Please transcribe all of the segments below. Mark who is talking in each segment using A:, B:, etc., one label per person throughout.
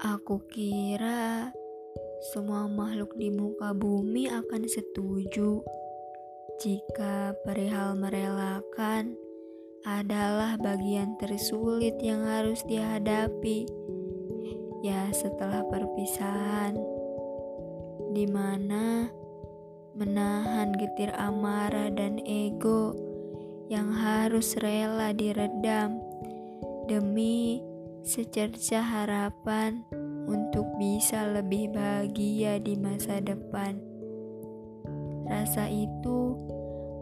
A: Aku kira semua makhluk di muka bumi akan setuju jika perihal merelakan adalah bagian tersulit yang harus dihadapi. Ya, setelah perpisahan, di mana menahan getir amarah dan ego yang harus rela diredam demi secerca harapan untuk bisa lebih bahagia di masa depan. Rasa itu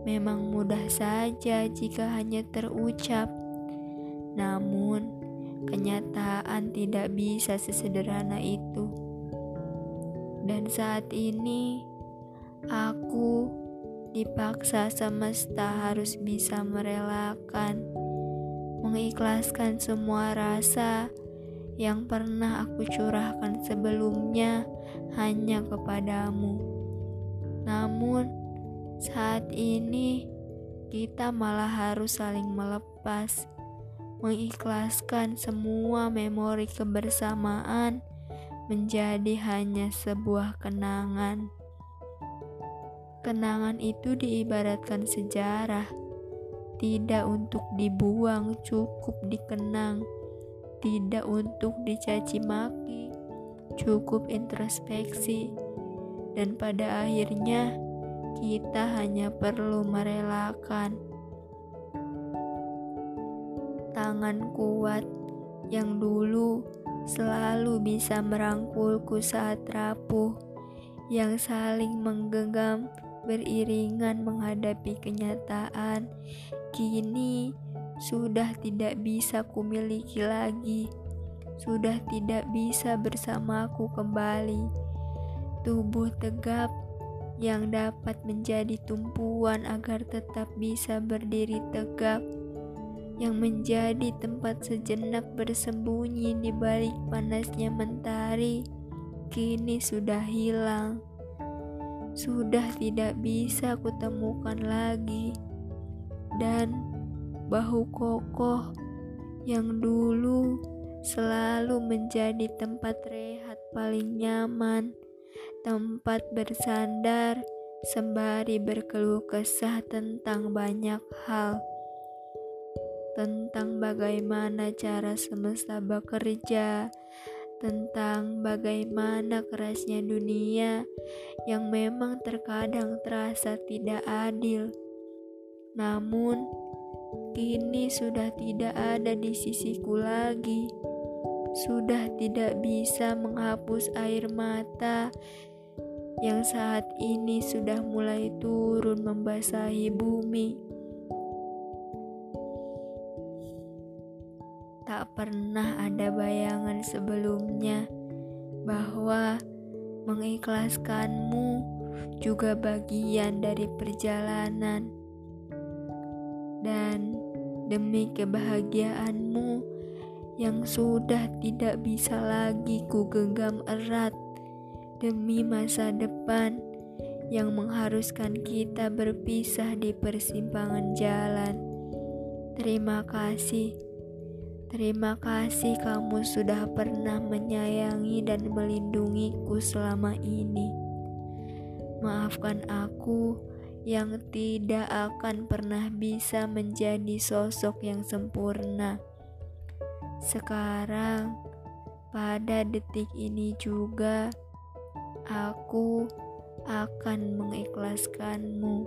A: memang mudah saja jika hanya terucap, namun kenyataan tidak bisa sesederhana itu. Dan saat ini, aku dipaksa semesta harus bisa merelakan mengikhlaskan semua rasa yang pernah aku curahkan sebelumnya hanya kepadamu. Namun, saat ini kita malah harus saling melepas, mengikhlaskan semua memori kebersamaan menjadi hanya sebuah kenangan. Kenangan itu diibaratkan sejarah tidak untuk dibuang, cukup dikenang, tidak untuk dicaci maki, cukup introspeksi, dan pada akhirnya kita hanya perlu merelakan tangan kuat yang dulu selalu bisa merangkulku saat rapuh, yang saling menggenggam beriringan menghadapi kenyataan kini sudah tidak bisa kumiliki lagi, sudah tidak bisa bersamaku kembali. Tubuh tegap yang dapat menjadi tumpuan agar tetap bisa berdiri tegap, yang menjadi tempat sejenak bersembunyi di balik panasnya mentari, kini sudah hilang. Sudah tidak bisa kutemukan lagi. Dan bahu kokoh yang dulu selalu menjadi tempat rehat paling nyaman, tempat bersandar sembari berkeluh kesah tentang banyak hal, tentang bagaimana cara semesta bekerja, tentang bagaimana kerasnya dunia yang memang terkadang terasa tidak adil. Namun, kini sudah tidak ada di sisiku lagi. Sudah tidak bisa menghapus air mata yang saat ini sudah mulai turun membasahi bumi. Tak pernah ada bayangan sebelumnya bahwa mengikhlaskanmu juga bagian dari perjalanan dan demi kebahagiaanmu yang sudah tidak bisa lagi ku genggam erat demi masa depan yang mengharuskan kita berpisah di persimpangan jalan. Terima kasih. Terima kasih kamu sudah pernah menyayangi dan melindungiku selama ini. Maafkan aku yang tidak akan pernah bisa menjadi sosok yang sempurna. Sekarang, pada detik ini juga, aku akan mengikhlaskanmu.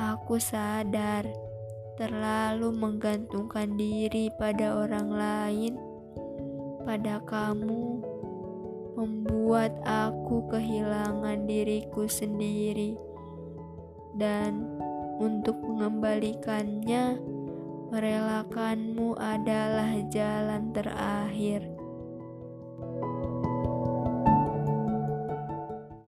A: Aku sadar terlalu menggantungkan diri pada orang lain, pada kamu, membuat aku kehilangan diriku sendiri dan untuk mengembalikannya, merelakanmu adalah jalan terakhir.